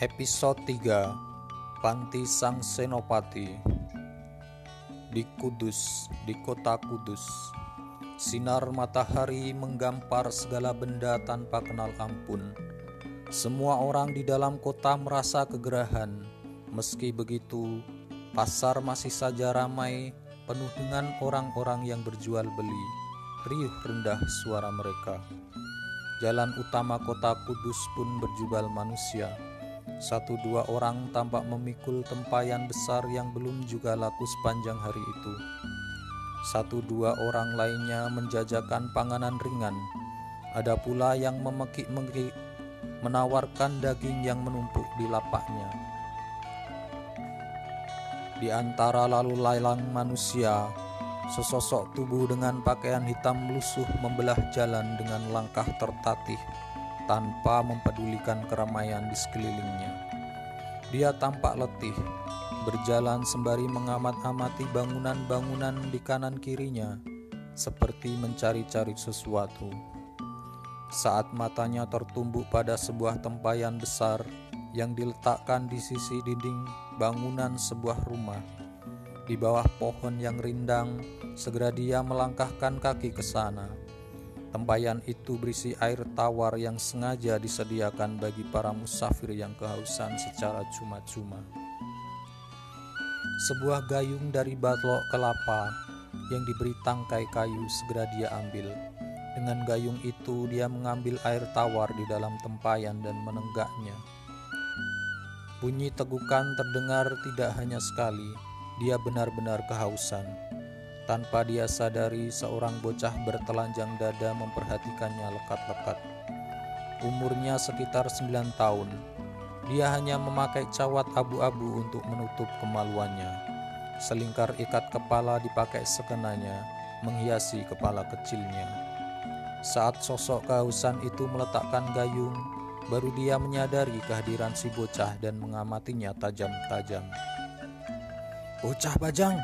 Episode 3 Panti Sang Senopati. Di Kudus, di kota Kudus Sinar matahari menggampar segala benda tanpa kenal ampun. Semua orang di dalam kota merasa kegerahan. Meski begitu, pasar masih saja ramai Penuh dengan orang-orang yang berjual beli. Riuh rendah suara mereka. Jalan utama kota Kudus pun berjubal manusia satu dua orang tampak memikul tempayan besar yang belum juga laku sepanjang hari itu. Satu dua orang lainnya menjajakan panganan ringan. Ada pula yang memekik-mekik menawarkan daging yang menumpuk di lapaknya. Di antara lalu lalang manusia, sesosok tubuh dengan pakaian hitam lusuh membelah jalan dengan langkah tertatih tanpa mempedulikan keramaian di sekelilingnya. Dia tampak letih, berjalan sembari mengamat-amati bangunan-bangunan di kanan kirinya, seperti mencari-cari sesuatu. Saat matanya tertumbuk pada sebuah tempayan besar yang diletakkan di sisi dinding bangunan sebuah rumah, di bawah pohon yang rindang, segera dia melangkahkan kaki ke sana Tempayan itu berisi air tawar yang sengaja disediakan bagi para musafir yang kehausan secara cuma-cuma. Sebuah gayung dari batlok kelapa yang diberi tangkai kayu segera dia ambil. Dengan gayung itu dia mengambil air tawar di dalam tempayan dan menenggaknya. Bunyi tegukan terdengar tidak hanya sekali, dia benar-benar kehausan. Tanpa dia sadari, seorang bocah bertelanjang dada memperhatikannya lekat-lekat. Umurnya sekitar 9 tahun. Dia hanya memakai cawat abu-abu untuk menutup kemaluannya. Selingkar ikat kepala dipakai sekenanya, menghiasi kepala kecilnya. Saat sosok kehausan itu meletakkan gayung, baru dia menyadari kehadiran si bocah dan mengamatinya tajam-tajam. Bocah bajang,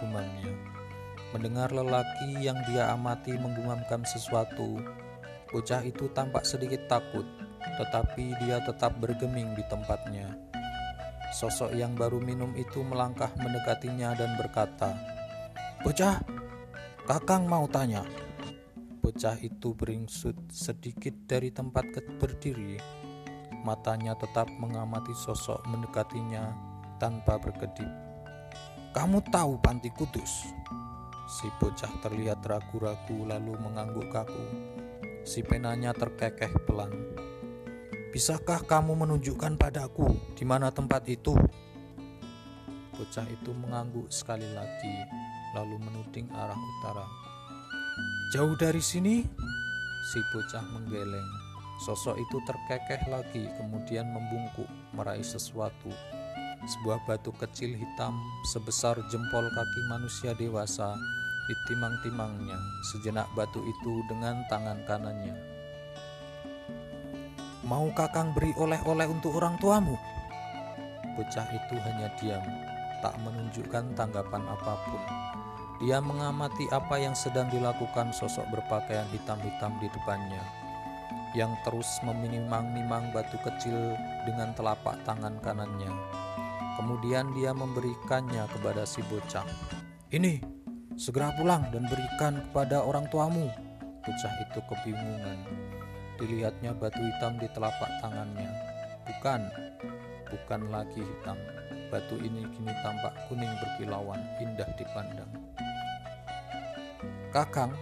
gumamnya. Mendengar lelaki yang dia amati menggumamkan sesuatu, bocah itu tampak sedikit takut, tetapi dia tetap bergeming di tempatnya. Sosok yang baru minum itu melangkah mendekatinya dan berkata, "Bocah, Kakang mau tanya." Bocah itu beringsut sedikit dari tempat berdiri. Matanya tetap mengamati sosok mendekatinya tanpa berkedip. "Kamu tahu Panti Kudus?" Si bocah terlihat ragu-ragu lalu mengangguk kaku. Si penanya terkekeh pelan. Bisakah kamu menunjukkan padaku di mana tempat itu? Bocah itu mengangguk sekali lagi, lalu menuding arah utara. Jauh dari sini, si bocah menggeleng. Sosok itu terkekeh lagi, kemudian membungkuk, meraih sesuatu. Sebuah batu kecil hitam sebesar jempol kaki manusia dewasa ditimang-timangnya sejenak batu itu dengan tangan kanannya. Mau kakang beri oleh-oleh untuk orang tuamu? Bocah itu hanya diam, tak menunjukkan tanggapan apa pun. Dia mengamati apa yang sedang dilakukan sosok berpakaian hitam-hitam di depannya, yang terus meminimang-nimang batu kecil dengan telapak tangan kanannya. Kemudian dia memberikannya kepada si bocah. Ini, Segera pulang dan berikan kepada orang tuamu. Bocah itu kebingungan. Dilihatnya batu hitam di telapak tangannya. Bukan, bukan lagi hitam. Batu ini kini tampak kuning berkilauan, indah dipandang. Kakang,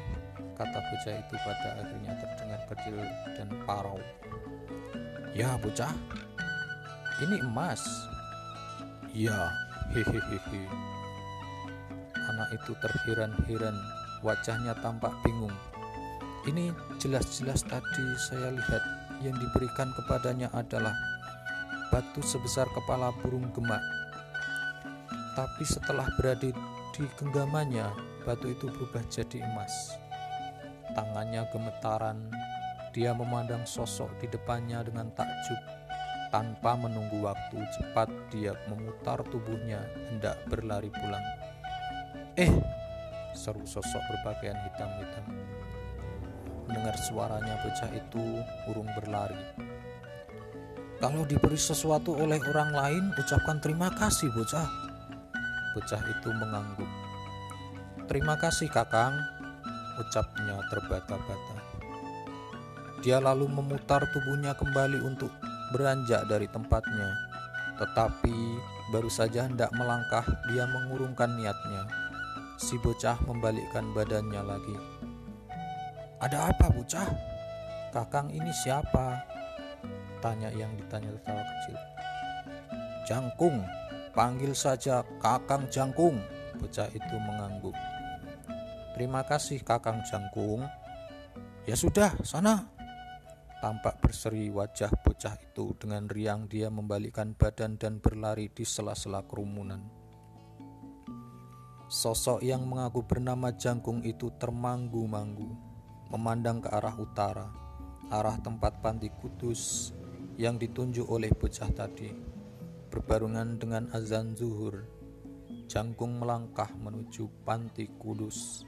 kata bocah itu pada akhirnya terdengar kecil dan parau. Ya bocah, ini emas. Ya, hehehe. Anak itu terheran-heran, wajahnya tampak bingung. Ini jelas-jelas tadi saya lihat yang diberikan kepadanya adalah batu sebesar kepala burung gemak. Tapi setelah berada di genggamannya, batu itu berubah jadi emas. Tangannya gemetaran, dia memandang sosok di depannya dengan takjub. Tanpa menunggu waktu, cepat dia memutar tubuhnya hendak berlari pulang. Eh, seru sosok berpakaian hitam-hitam. Mendengar suaranya bocah itu, urung berlari. Kalau diberi sesuatu oleh orang lain, ucapkan terima kasih, bocah. Bocah itu mengangguk. Terima kasih, Kakang, ucapnya terbata-bata. Dia lalu memutar tubuhnya kembali untuk beranjak dari tempatnya. Tetapi baru saja hendak melangkah, dia mengurungkan niatnya. Si bocah membalikkan badannya lagi. Ada apa, bocah? Kakang ini siapa? Tanya yang ditanya tertawa kecil. Jangkung, panggil saja Kakang Jangkung. Bocah itu mengangguk. Terima kasih Kakang Jangkung. Ya sudah, sana. Tampak berseri wajah bocah itu dengan riang dia membalikkan badan dan berlari di sela-sela kerumunan. Sosok yang mengaku bernama Jangkung itu termanggu-manggu, memandang ke arah utara, arah tempat panti kudus yang ditunjuk oleh bocah tadi. Berbarungan dengan azan zuhur, Jangkung melangkah menuju panti kudus,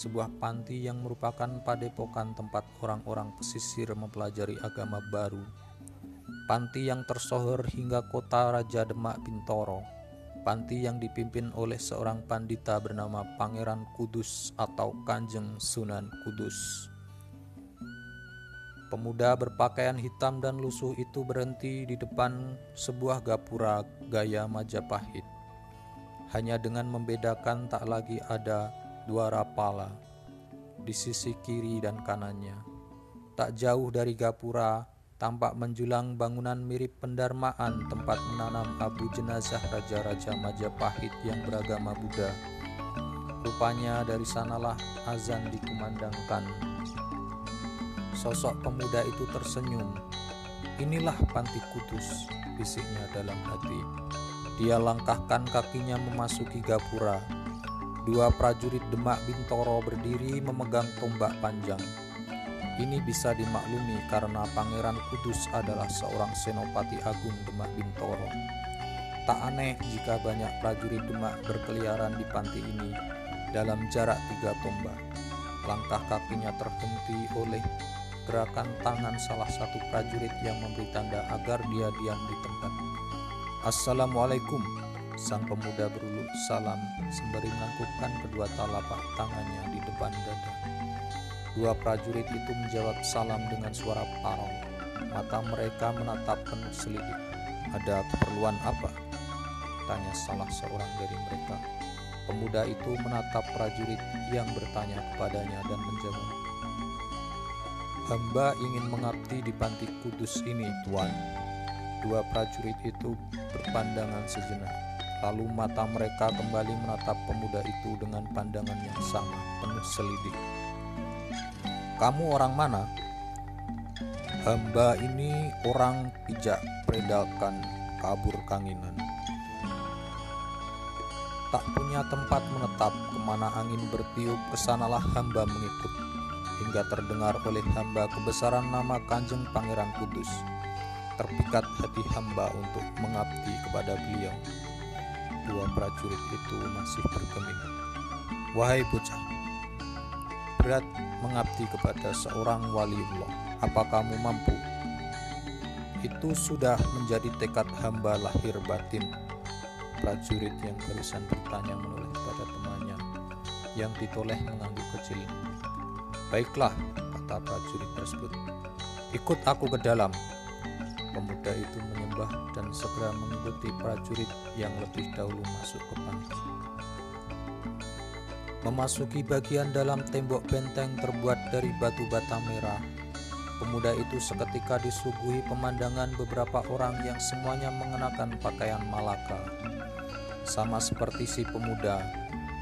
sebuah panti yang merupakan padepokan tempat orang-orang pesisir mempelajari agama baru. Panti yang tersohor hingga kota Raja Demak Bintoro, panti yang dipimpin oleh seorang pandita bernama Pangeran Kudus atau Kanjeng Sunan Kudus. Pemuda berpakaian hitam dan lusuh itu berhenti di depan sebuah gapura gaya Majapahit. Hanya dengan membedakan tak lagi ada dua rapala di sisi kiri dan kanannya. Tak jauh dari gapura tampak menjulang bangunan mirip pendarmaan tempat menanam abu jenazah raja-raja Majapahit yang beragama Buddha. Rupanya dari sanalah azan dikumandangkan Sosok pemuda itu tersenyum. Inilah panti kudus, bisiknya dalam hati. Dia langkahkan kakinya memasuki gapura. Dua prajurit Demak Bintoro berdiri memegang tombak panjang. Ini bisa dimaklumi karena Pangeran Kudus adalah seorang senopati agung Demak Bintoro. Tak aneh jika banyak prajurit Demak berkeliaran di panti ini dalam jarak tiga tombak. Langkah kakinya terhenti oleh gerakan tangan salah satu prajurit yang memberi tanda agar dia diam di tempat. Assalamualaikum, sang pemuda beruluk salam sembari menangkupkan kedua telapak tangannya di depan dada. Dua prajurit itu menjawab salam dengan suara parau. Mata mereka menatap penuh selidik. Ada keperluan apa? Tanya salah seorang dari mereka. Pemuda itu menatap prajurit yang bertanya kepadanya dan menjawab, Hamba ingin mengabdi di panti kudus ini, Tuan. Dua prajurit itu berpandangan sejenak. Lalu mata mereka kembali menatap pemuda itu dengan pandangan yang sama, penuh selidik. Kamu orang mana? Hamba ini orang pijak predakan kabur kanginan. Tak punya tempat menetap, ke mana angin bertiup, ke sanalah hamba mengikut hingga terdengar oleh hamba kebesaran nama Kanjeng Pangeran Kudus. Terpikat hati hamba untuk mengabdi kepada beliau. Dua prajurit itu masih bergeming. Wahai bocah, berat mengabdi kepada seorang waliullah. Apa kamu mampu? Itu sudah menjadi tekad hamba lahir batin. Prajurit yang barusan bertanya menoleh pada temannya yang ditoleh mengangguk kecil. Baiklah, kata prajurit tersebut. Ikut aku ke dalam. Pemuda itu menyembah dan segera mengikuti prajurit yang lebih dahulu masuk ke pantai. Memasuki bagian dalam tembok benteng terbuat dari batu bata merah, pemuda itu seketika disuguhi pemandangan beberapa orang yang semuanya mengenakan pakaian Malaka. Sama seperti si pemuda,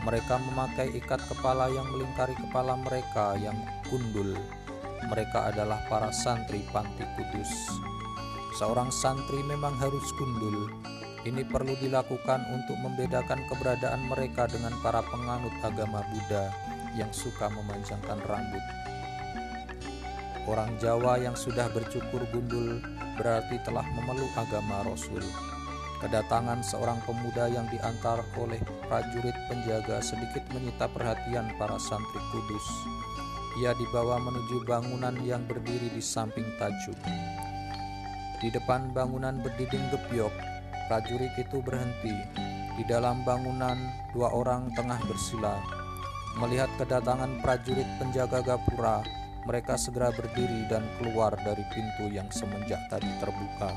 mereka memakai ikat kepala yang melingkari kepala mereka yang gundul. Mereka adalah para santri Panti Kudus. Seorang santri memang harus gundul. Ini perlu dilakukan untuk membedakan keberadaan mereka dengan para penganut agama Buddha yang suka memanjangkan rambut. Orang Jawa yang sudah bercukur gundul berarti telah memeluk agama Rasul. Kedatangan seorang pemuda yang diantar oleh prajurit penjaga sedikit menyita perhatian para santri kudus. Ia dibawa menuju bangunan yang berdiri di samping tajuk. Di depan bangunan berdinding gebyok, prajurit itu berhenti. Di dalam bangunan, dua orang tengah bersila. Melihat kedatangan prajurit penjaga gapura, mereka segera berdiri dan keluar dari pintu yang semenjak tadi terbuka.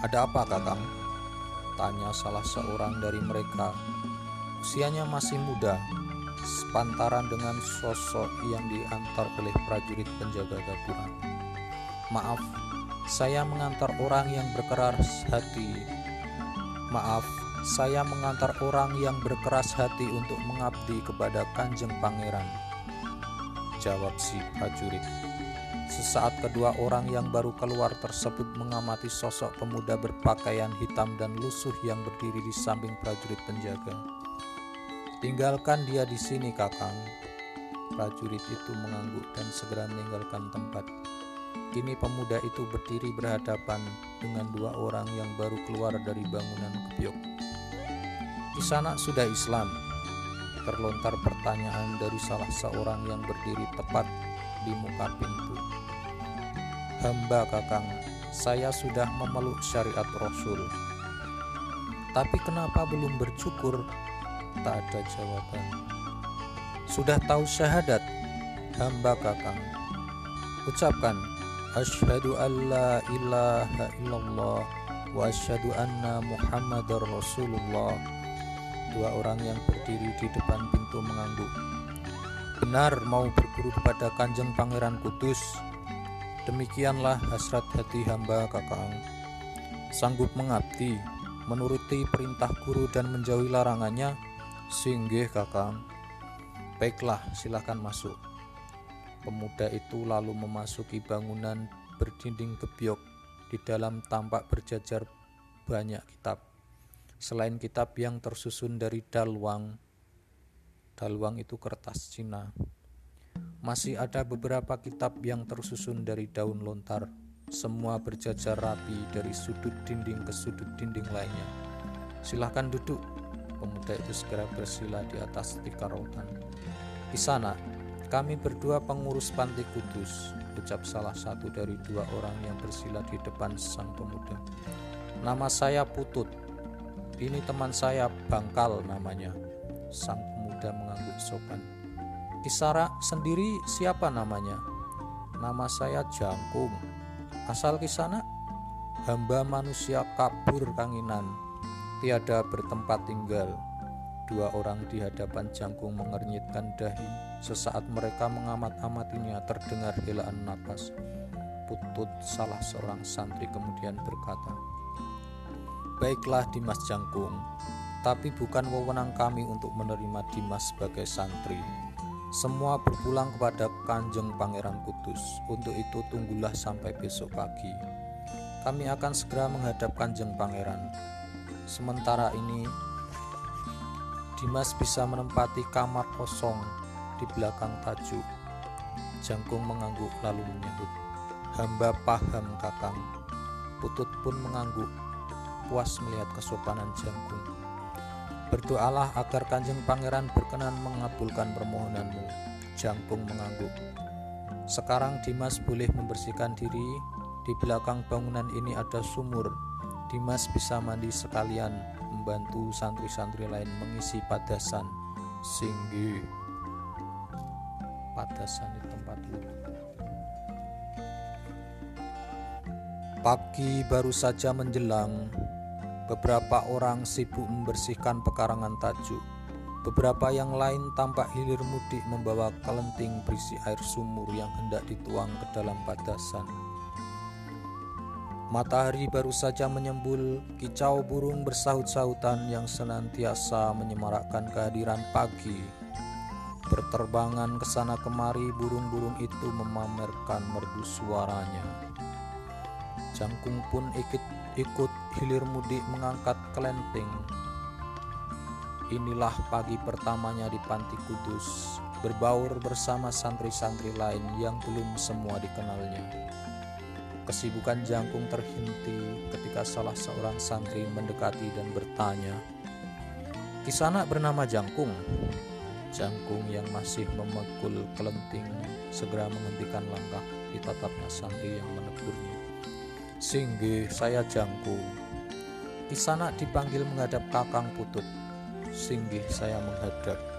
Ada apa, Kakang? Tanya salah seorang dari mereka. Usianya masih muda, sepantaran dengan sosok yang diantar oleh prajurit penjaga gapura. Maaf, saya mengantar orang yang berkeras hati. Maaf, saya mengantar orang yang berkeras hati untuk mengabdi kepada Kanjeng Pangeran. Jawab si prajurit. Sesaat kedua orang yang baru keluar tersebut mengamati sosok pemuda berpakaian hitam dan lusuh yang berdiri di samping prajurit penjaga. Tinggalkan dia di sini, Kakang. Prajurit itu mengangguk dan segera meninggalkan tempat. Kini pemuda itu berdiri berhadapan dengan dua orang yang baru keluar dari bangunan kebyok. Di sana sudah Islam. Terlontar pertanyaan dari salah seorang yang berdiri tepat di muka pintu. Hamba kakang, saya sudah memeluk syariat Rasul. Tapi kenapa belum bercukur? Tak ada jawaban. Sudah tahu syahadat? Hamba kakang. Ucapkan Asyhadu an la ilaha illallah wa asyhadu anna Muhammadar Rasulullah. Dua orang yang berdiri di depan pintu mengangguk. Benar mau berguru kepada Kanjeng Pangeran Kudus. Demikianlah hasrat hati hamba Kakang. Sanggup mengabdi, menuruti perintah guru dan menjauhi larangannya. Singgih Kakang. Baiklah, silahkan masuk. Pemuda itu lalu memasuki bangunan berdinding gebyok. Di dalam tampak berjajar banyak kitab. Selain kitab yang tersusun dari dalwang, dalwang itu kertas Cina. Masih ada beberapa kitab yang tersusun dari daun lontar. Semua berjajar rapi dari sudut dinding ke sudut dinding lainnya. Silahkan duduk. Pemuda itu segera bersila di atas tikar rotan. Di sana, kami berdua pengurus panti kudus, ucap salah satu dari dua orang yang bersila di depan sang pemuda. Nama saya Putut. Ini teman saya Bangkal namanya. Sang pemuda mengangguk sopan. Kisara sendiri siapa namanya? Nama saya Jangkung. Asal kisana? Hamba manusia kabur kanginan. Tiada bertempat tinggal Dua orang di hadapan jangkung mengernyitkan dahi. Sesaat mereka mengamat-amatinya terdengar helaan napas. Putut salah seorang santri kemudian berkata, Baiklah Dimas Jangkung, tapi bukan wewenang kami untuk menerima Dimas sebagai santri. Semua berpulang kepada Kanjeng Pangeran Kudus. Untuk itu tunggulah sampai besok pagi. Kami akan segera menghadap Kanjeng Pangeran. Sementara ini Dimas bisa menempati kamar kosong di belakang tajuk. Jangkung mengangguk lalu menyahut. Hamba paham kakang. Putut pun mengangguk, puas melihat kesopanan Jangkung. Berdoalah agar kanjeng pangeran berkenan mengabulkan permohonanmu. Jangkung mengangguk. Sekarang Dimas boleh membersihkan diri. Di belakang bangunan ini ada sumur. Dimas bisa mandi sekalian membantu santri-santri lain mengisi padasan. Singgi. Padasan di tempat wudhu pagi baru saja menjelang beberapa orang sibuk membersihkan pekarangan tajuk. Beberapa yang lain tampak hilir mudik membawa kelenting berisi air sumur yang hendak dituang ke dalam padasan Matahari baru saja menyembul, kicau burung bersaut-sautan yang senantiasa menyemarakkan kehadiran pagi. Berterbangan ke sana kemari, burung-burung itu memamerkan merdu suaranya. Jangkung pun ikut, ikut hilir mudik mengangkat kelenting. Inilah pagi pertamanya di Panti Kudus, berbaur bersama santri-santri lain yang belum semua dikenalnya. Kesibukan Jangkung terhenti ketika salah seorang santri mendekati dan bertanya, Kisana bernama Jangkung. Jangkung yang masih memekul kelenting segera menghentikan langkah di tatapnya santri yang menegurnya. Singgi, saya Jangku. sana dipanggil menghadap Kakang Putut. Singgi, saya menghadap.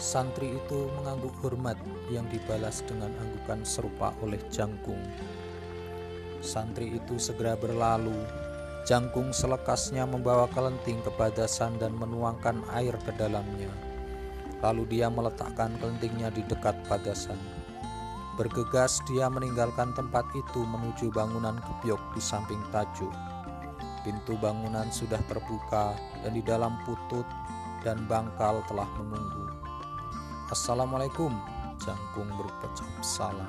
Santri itu mengangguk hormat yang dibalas dengan anggukan serupa oleh Jangkung. Santri itu segera berlalu. Jangkung selekasnya membawa kelenting ke badasan dan menuangkan air ke dalamnya. Lalu dia meletakkan kelentingnya di dekat badasan. Bergegas dia meninggalkan tempat itu menuju bangunan gebyok di samping tajuk. Pintu bangunan sudah terbuka dan di dalam putut dan bangkal telah menunggu. Assalamualaikum, Jangkung berucap salam.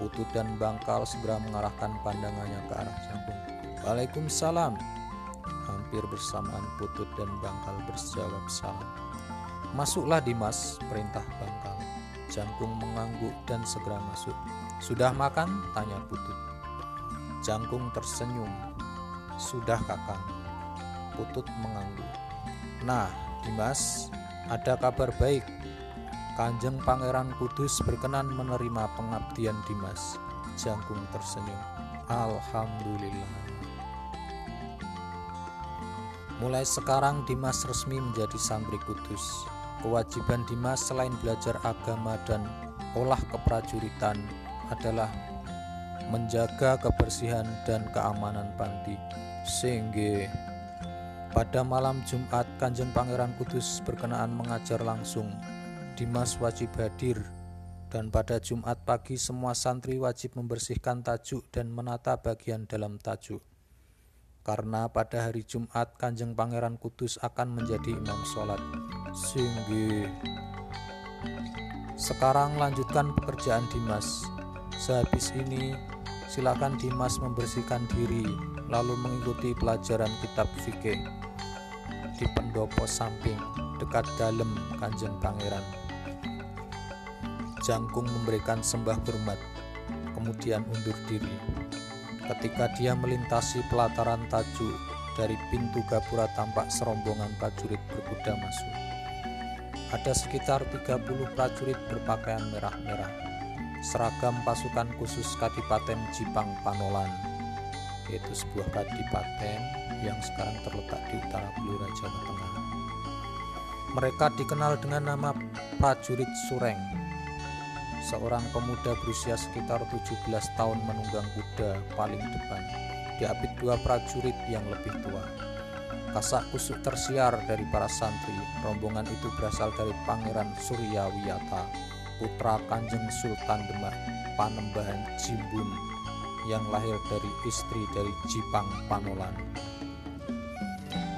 Putut dan Bangkal segera mengarahkan pandangannya ke arah Jangkung. Waalaikumsalam. Hampir bersamaan Putut dan Bangkal berjawab salam. Masuklah Dimas, perintah Bangkal. Jangkung mengangguk dan segera masuk. Sudah makan? Tanya Putut. Jangkung tersenyum. Sudah kakang. Putut mengangguk. Nah, Dimas, ada kabar baik Kanjeng Pangeran Kudus berkenan menerima pengabdian Dimas. Jangkung tersenyum. Alhamdulillah. Mulai sekarang Dimas resmi menjadi santri kudus. Kewajiban Dimas selain belajar agama dan olah keprajuritan adalah menjaga kebersihan dan keamanan panti. Sehingga pada malam Jumat Kanjeng Pangeran Kudus berkenaan mengajar langsung Dimas wajib hadir dan pada Jumat pagi semua santri wajib membersihkan tajuk dan menata bagian dalam tajuk. Karena pada hari Jumat Kanjeng Pangeran Kudus akan menjadi imam sholat. Singgi. Sekarang lanjutkan pekerjaan Dimas. Sehabis ini silakan Dimas membersihkan diri lalu mengikuti pelajaran kitab fikih di pendopo samping dekat dalam Kanjeng Pangeran. Jangkung memberikan sembah hormat, kemudian undur diri. Ketika dia melintasi pelataran tajuk, dari pintu gapura tampak serombongan prajurit berkuda masuk. Ada sekitar 30 prajurit berpakaian merah-merah, seragam pasukan khusus Kadipaten Jipang Panolan, yaitu sebuah kadipaten yang sekarang terletak di utara Blora, Jawa Tengah. Mereka dikenal dengan nama prajurit Sureng seorang pemuda berusia sekitar 17 tahun menunggang kuda paling depan, diapit dua prajurit yang lebih tua. Kasak kusuk tersiar dari para santri, rombongan itu berasal dari Pangeran Surya Wiyata, putra Kanjeng Sultan Demak, Panembahan Jimbun, yang lahir dari istri dari Jipang Panolan.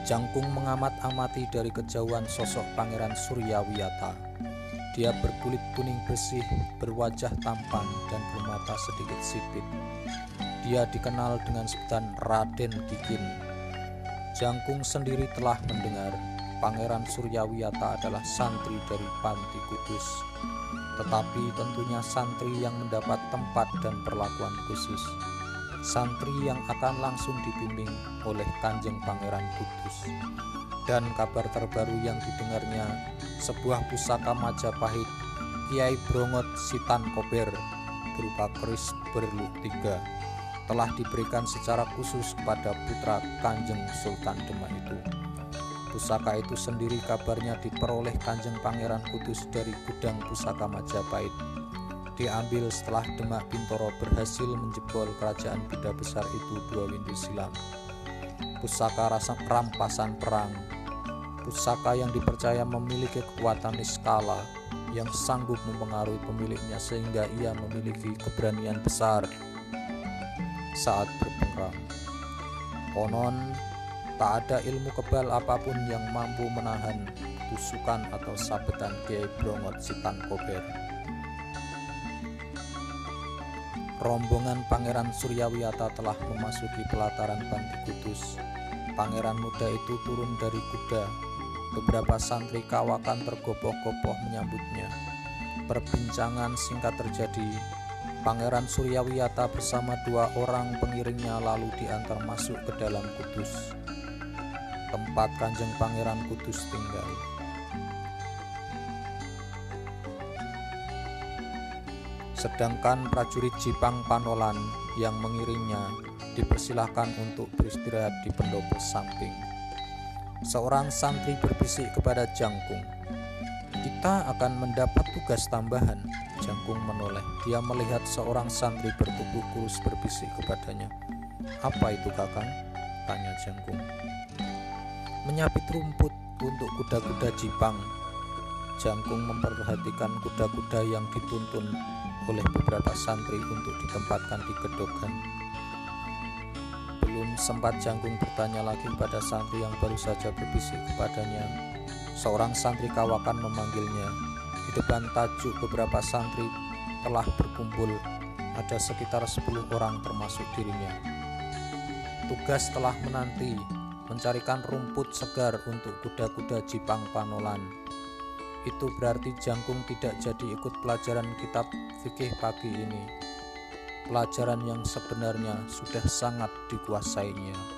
Jangkung mengamat-amati dari kejauhan sosok Pangeran Surya Wiyata dia berkulit kuning bersih, berwajah tampan, dan bermata sedikit sipit. Dia dikenal dengan sebutan Raden Kikin. Jangkung sendiri telah mendengar Pangeran Suryawiyata adalah santri dari Panti Kudus, tetapi tentunya santri yang mendapat tempat dan perlakuan khusus. Santri yang akan langsung dibimbing oleh Kanjeng Pangeran Kudus dan kabar terbaru yang didengarnya sebuah pusaka Majapahit Kiai Brongot Sitan Kober berupa keris berluk tiga telah diberikan secara khusus kepada putra Kanjeng Sultan Demak itu. Pusaka itu sendiri kabarnya diperoleh Kanjeng Pangeran Kudus dari gudang pusaka Majapahit. Diambil setelah Demak Bintoro berhasil menjebol kerajaan Buddha besar itu dua windu silam. Pusaka rasa rampasan perang pusaka yang dipercaya memiliki kekuatan niskala yang sanggup mempengaruhi pemiliknya sehingga ia memiliki keberanian besar saat berperang. Konon, tak ada ilmu kebal apa pun yang mampu menahan tusukan atau sabetan Kiai Brongot Sitan Kober. Rombongan Pangeran Suryawiyata telah memasuki pelataran Panti Kudus. Pangeran muda itu turun dari kuda Beberapa santri kawakan tergopoh-gopoh menyambutnya. Perbincangan singkat terjadi. Pangeran Suryawiyata bersama dua orang pengiringnya lalu diantar masuk ke dalam kudus. Tempat kanjeng Pangeran Kudus tinggal. Sedangkan prajurit Jipang Panolan yang mengiringnya dipersilahkan untuk beristirahat di pendopo samping. Seorang santri berbisik kepada Jangkung, "Kita akan mendapat tugas tambahan." Jangkung menoleh. Dia melihat seorang santri bertubuh kurus berbisik kepadanya. "Apa itu, Kakang?" tanya Jangkung. "Menyapit rumput untuk kuda-kuda Jipang." Jangkung memperhatikan kuda-kuda yang dituntun oleh beberapa santri untuk ditempatkan di gedogan. Sempat Jangkung bertanya lagi pada santri yang baru saja berbisik kepadanya. Seorang santri kawakan memanggilnya. Di depan tajuk beberapa santri telah berkumpul ada sekitar 10 orang termasuk dirinya. Tugas telah menanti mencarikan rumput segar untuk kuda-kuda Jipang Panolan. Itu berarti Jangkung tidak jadi ikut pelajaran kitab fikih pagi ini. Pelajaran yang sebenarnya sudah sangat dikuasainya.